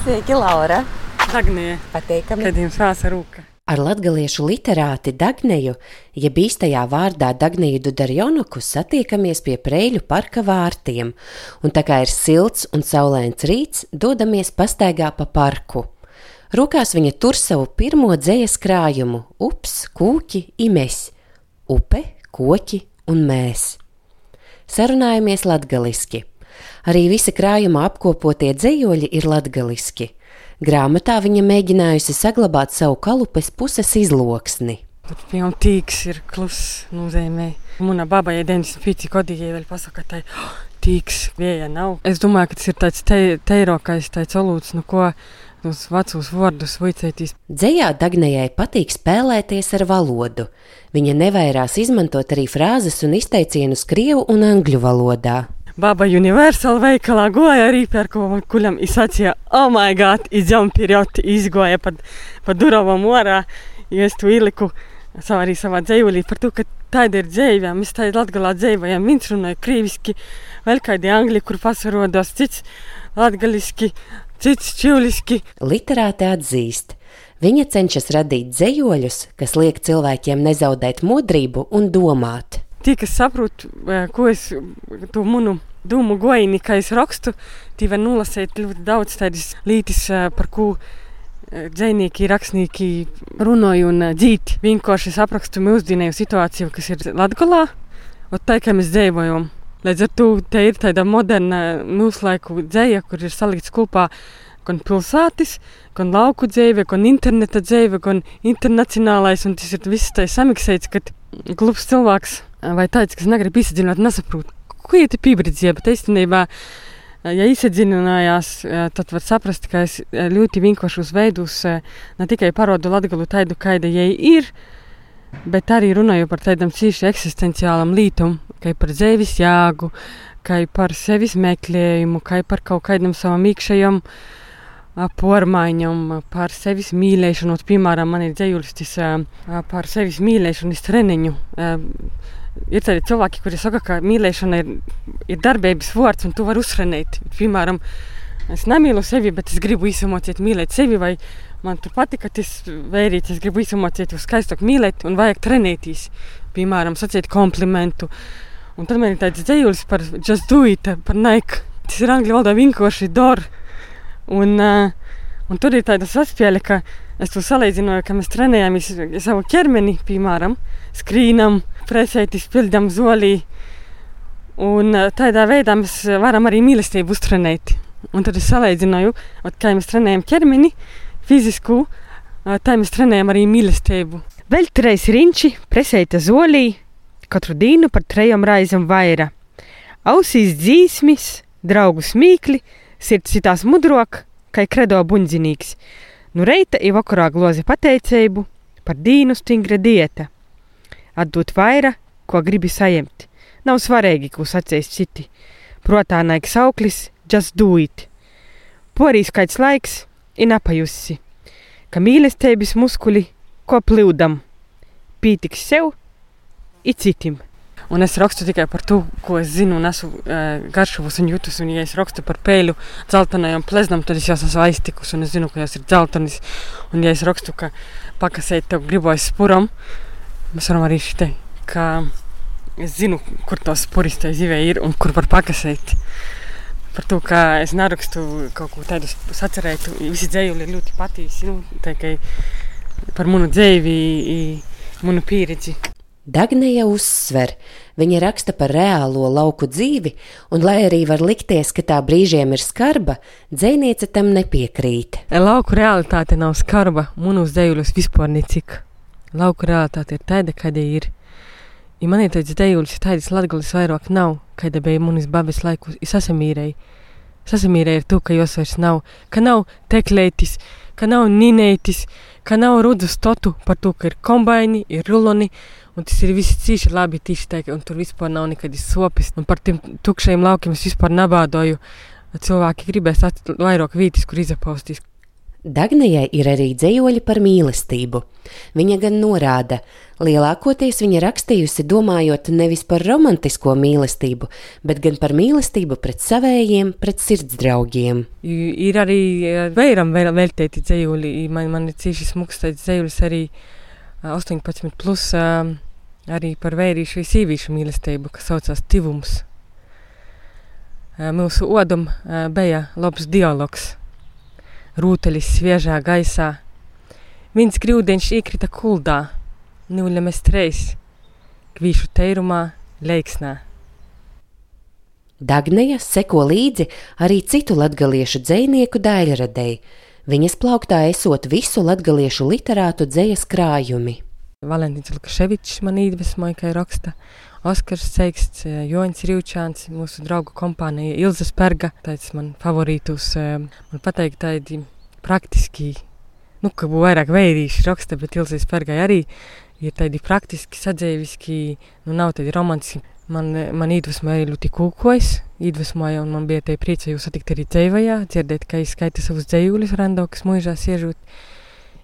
Sveiki, Laura! Dagnija, Pateikami! kad jums rāsa rūka. Ar latgaliešu literāti Dagneju, ja īstajā vārdā Dagneju Dudarjonuku satiekamies pie Preļu parka vārtiem, un tā kā ir silts un saulains rīts, dodamies pastaigā pa parku. Rokās viņa tur savu pirmo dzējas krājumu - ups, kūki, imes, upe, koki un mēs. Sarunājamies latgaliski. Arī visi krājuma apkopotie dzējoļi ir latgaliski. Grāmatā viņa mēģinājusi saglabāt savu kalupes puses izloksni. Tur piemēram tīks ir kluss nozīmē. Muna baba ir 95 kodīgi, vēl pasaka, ka oh, tīks vēja nav. Es domāju, ka tas ir tāds te, teirokais, tāds olūts, nu ko tos vecos vārdus vicētīs. Dzējā Dagnējai patīk spēlēties ar valodu. Viņa nevairās izmantot arī frāzes un izteicienus krievu un angļu valodā. Baba Universal veikalā goja arī par ko kuļam izsacīja, oh my god, izdevām periodi, izgoja pa, pa duravam orā, jo es tu ieliku savā arī savā dzējulī par to, ka tāda ir dzējā, mēs tāda latgalā dzējojam, viens runāja krīviski, vēl kādi angļi, kur pasarodos, cits latgaliski, cits čivliski. Literāte atzīst. Viņa cenšas radīt dzējoļus, kas liek cilvēkiem nezaudēt modrību un domāt. Tie, kas saprot, ko es to munu dūmu gojini, kā es rakstu, tie var nolasīt ļoti daudz tādas lietas, par ko dzinieki, rakstnieki runāja un dzīt. Vienkārši es aprakstu mūsdienēju situāciju, kas ir Latgalā, un tā, kā mēs dzīvojam. Līdz ar to te ir tāda moderna mūsu laiku dzēja, kur ir salikts kopā gan pilsētas, gan lauku dzīve, gan interneta dzīve, gan internacionālais, un tas ir viss tā samiksēts, ka klubs cilvēks vai tāds, kas negrib izdziļināt, nesaprot, ko ir piebrīdzība, bet īstenībā, ja iesadziļinājās, tad var saprast, ka es ļoti vienkāršos veidos ne tikai parodu latgalu tādu, kāda jai ir, bet arī runāju par tādam cīši eksistenciālam lītum, kā par dzīves jāgu, kā par sevis meklējumu, kā par kaut kādam savam iekšējam pormaiņam, par sevis mīlēšanu. Piemēram, man ir dzējulis par sevis mīlēšanu, treniņu ir tādi cilvēki, kuri saka, ka mīlēšana ir, ir darbības vārds, un to var uzsrenēt. Piemēram, es nemīlu sevi, bet es gribu izsamocēt mīlēt sevi, vai man tur patīk, ka tas vērīts, es gribu izsamocēt uz skaistāk mīlēt, un vajag trenēties. Piemēram, sacīt komplimentu. Un tad man ir tāds dzējulis par just do it, par Nike. Tas ir angļu valodā vienkārši dor. Un, uh, un tur ir tāda saspēle, ka es to salīdzināju, ka mēs trenējamies savu ķermeni, piemēram, skrīnam, presētis, pildām zolī. Un tādā veidā mēs varam arī mīlestību uztrenēt. Un tad es salīdzināju, kā mēs trenējam ķermeni, fizisku, tā mēs trenējam arī mīlestību. Vēl trīs riņķi, presēta zolī, katru dienu par trejām raizēm vaira. Ausīs dzīsmis, draugu smīkli, sirds citās mudrok, kā kredo buņdzinīgs. Nu reita ir vakarā glozi pateicību par dīnu stingra dieta atdot vaira, ko gribi saņemt. Nav svarīgi, ko sacīs citi. Protā naik sauklis, just do it. Porīs kāds laiks, ir apajusi, ka mīlestības muskuļi ko plūdam, pītiks sev, it citim. Un es rakstu tikai par to, ko es zinu, un esmu uh, garšavus un jūtus. Un, ja es rakstu par pēļu, dzeltenajam pleznam, tad es jau esmu aiztikus, un es zinu, ka tas ir dzeltenis. Un, ja es rakstu, ka pakasēt tev gribos spuram, Mēs varam arī šitā, ka es zinu, kur tos puristai zivē ir un kur var pakasēt. Par to, ka es nerakstu kaut ko tādu sacerētu, visi dzējuli ļoti patīsi, nu, par manu dzēvi, manu pieredzi. Dagneja uzsver, viņa raksta par reālo lauku dzīvi, un, lai arī var likties, ka tā brīžiem ir skarba, dzēniece tam nepiekrīt. Lauku realitāte nav skarba, mūnos dzējuļos vispār necik lauka realitāte ir tāda, kāda ir. Ja man ir tāds dejulis, tādas latgalis vairāk nav, kāda bija manis babas laikus, es sasamīrēju. Sasamīrēju ar to, ka jos vairs nav, ka nav teklētis, ka nav ninētis, ka nav rudu stotu par to, ka ir kombaini, ir ruloni, un tas ir viss cīši labi tieši tā, un tur vispār nav nekādas sopes, un par tiem tukšajiem laukiem es vispār nabādoju. Cilvēki gribēs vairāk vītis, kur izapaustīs. Dagnijai ir arī dzējoļi par mīlestību. Viņa gan norāda, lielākoties viņa rakstījusi domājot nevis par romantisko mīlestību, bet gan par mīlestību pret savējiem, pret sirdsdraugiem. Ir arī vēram veltīti dzējoļi, man, man ir cīši smuks tāds dzējoļs arī 18 plus arī par vērīšu vai sīvīšu mīlestību, kas saucās tivums. Mūsu odam bija labs dialogs rūteļis sviežā gaisā. Viens grūdiņš iekrita kuldā, nuļamies treis, kvīšu teirumā, leiksnā. Dagneja seko līdzi arī citu latgaliešu dzējnieku daļradēji. Viņas plauktā esot visu latgaliešu literātu dzējas krājumi. Valentīns Lukaševičs man iedvesmoja, ka raksta Oskars Ceiksts, Joņs Rīvčāns, mūsu draugu kompānija Ilza Sperga. Tāds man favorītus, man pateikt tādi praktiski, nu, ka būtu vairāk veidīši raksta, bet Ilza Spergai arī ir tādi praktiski, sadzēviski, nu, nav tādi romantiski. Man, man iedvesmoja ļoti kūkojas, iedvesmoja, un man bija tie priecē jūs satikt arī dzēvajā, dzirdēt, ka izskaita savus dzējuļus rando, kas mūžā siežūt.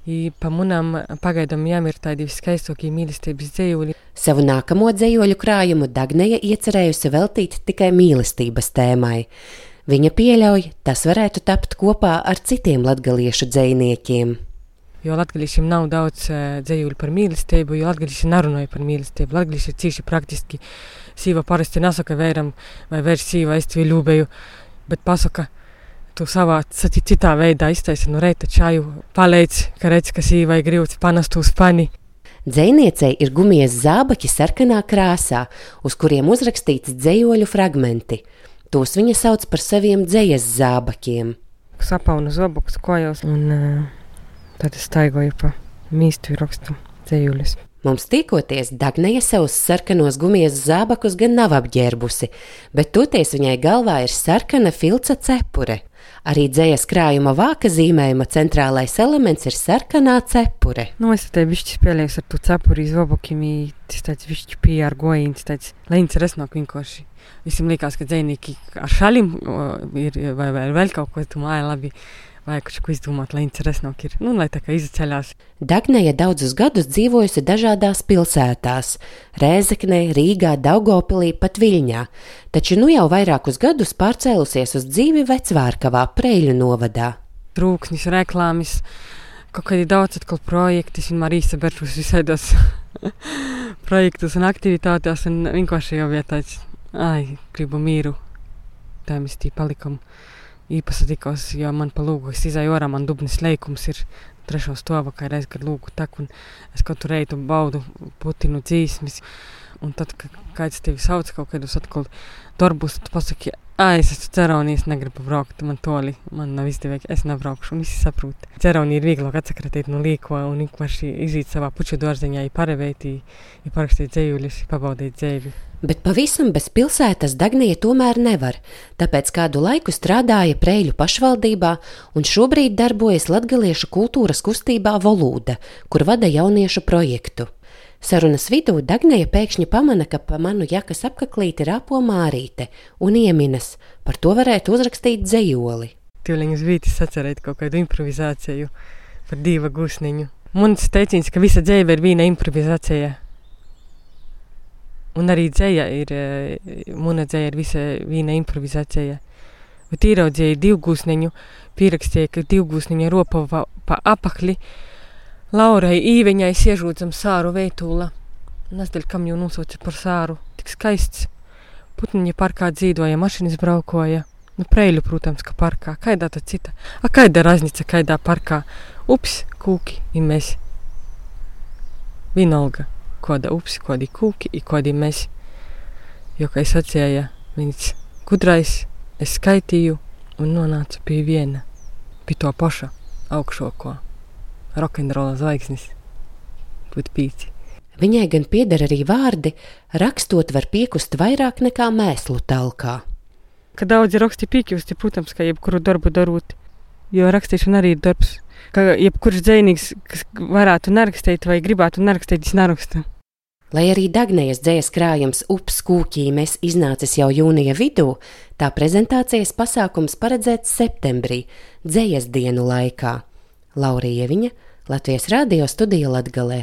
I pa munām pagaidām jāmir tādi viskaistākie mīlestības dzējuļi. Savu nākamo dzējoļu krājumu Dagneja iecerējusi veltīt tikai mīlestības tēmai. Viņa pieļauj, tas varētu tapt kopā ar citiem latgaliešu dzējniekiem. Jo latgaliešiem nav daudz uh, dzējuļu par mīlestību, jo latgalieši nerunāja par mīlestību. Latgalieši ir cīši praktiski. Sīva parasti nesaka vēram vai vairs sīva es tevi ļūbēju, bet pasaka, tu savā citā veidā iztaisi no reita čaju, paliec, ka redz, ka sīvai gribas panast uz pani. Dzēniecei ir gumijas zābaki sarkanā krāsā, uz kuriem uzrakstīts dzējoļu fragmenti. Tos viņa sauc par saviem dzējas zābakiem. Sapaunu zobukus kojos un uh, tad es staigoju pa mīstu rakstu dzējuļus. Mums tikoties, Dagneja savus sarkanos gumijas zābakus gan nav apģērbusi, bet toties viņai galvā ir sarkana filca cepure. Arī dzējas krājuma vāka zīmējuma centrālais elements ir sarkanā cepure. Nu, es te bišķi spēlēju ar to cepuri zobukiem, tas tāds bišķi PR gojīns, tāds leņķis resnāk vienkārši. Visiem likās, ka dzēnīgi ar šalim ir vai, vai vēl kaut ko, tu māja labi vai kaut ko izdomāt, lai interesanāk ir, nu, lai tā kā izceļās. Dagneja daudzus gadus dzīvojusi dažādās pilsētās - Rēzeknē, Rīgā, Daugopilī, pat Viļņā, taču nu jau vairākus gadus pārcēlusies uz dzīvi Vecvārkavā, Preļu novadā. Trūksnis, reklāmas, kaut kādi daudz atkal projekti, vienmēr īsaberšus visādos projektus un aktivitātēs, un vienkārši jau vietāts, ai, gribu mīru, tā mēs tī palikam īpaši tikos, jo man pa lūgu es izēju ārā, man dubnis leikums ir trešo stāvu, kā reiz, kad lūgu tak, un es katru reitu baudu putinu dzīsmis, un tad, kad kāds tevi sauc kaut kādus atkal darbus, tu pasaki, ah, es esmu ceronijas, negribu braukt, man toli, man nav izdevīgi, es nebraukšu, un visi saprot. Ceronija ir vieglāk atsakratīt no līko, un vienkārši izīt savā puču dārziņā, parevētī, parakstīt dzējuļus, pabaudīt dzēvi. Bet pavisam bez pilsētas Dagnija tomēr nevar, tāpēc kādu laiku strādāja Prēļu pašvaldībā un šobrīd darbojas Latgaliešu kultūras kustībā Volūda, kur vada jauniešu projektu. Sarunas vidū Dagneja pēkšņi pamana, ka pa manu jakas apaklīti rāpo mārīte un ieminas, par to varētu uzrakstīt dzējoli. Tīliņas vītis atcerēt kaut kādu improvizāciju par divu gusniņu. Mums teiciens, ka visa dzēja ir viena improvizācija. Un arī dzēja ir, muna dzēja ir visa viena improvizācija. Bet īraudzīja divu gusniņu, pierakstīja, ka divu gusniņu ropa pa apakli, Laurai īveņai siežūdzam sāru veitūla. Nesdaļ, kam jau nosauca par sāru, tik skaists. Putniņa parkā dzīvoja, mašīnas braukoja. Nu, preļu, protams, ka parkā. Kaidā tad cita? A, kaidā raznica, kaidā parkā? Ups, kūki, ir mēs. Vienalga, kāda ups, kādi kūki, ir kādi mēs. Jo, kā es sacēju, viņš gudrais, es skaitīju un nonācu pie viena, pie to paša augšoko rokenrola zvaigznes, būt pīci. Viņai gan pieder arī vārdi, rakstot var piekust vairāk nekā mēslu talkā. Kad daudzi raksti piekjusti, protams, ka jebkuru darbu darot, jo rakstīšana arī ir darbs. Ka jebkurš dzēnīgs, kas varētu nerakstīt vai gribētu nerakstīt, viņš neraksta. Lai arī Dagnējas dzējas krājums Ups kūķīmes iznācis jau jūnija vidū, tā prezentācijas pasākums paredzēts septembrī, dzējas dienu laikā. Laurija Ieviņa, Latvijas Rādio studija Latgalē.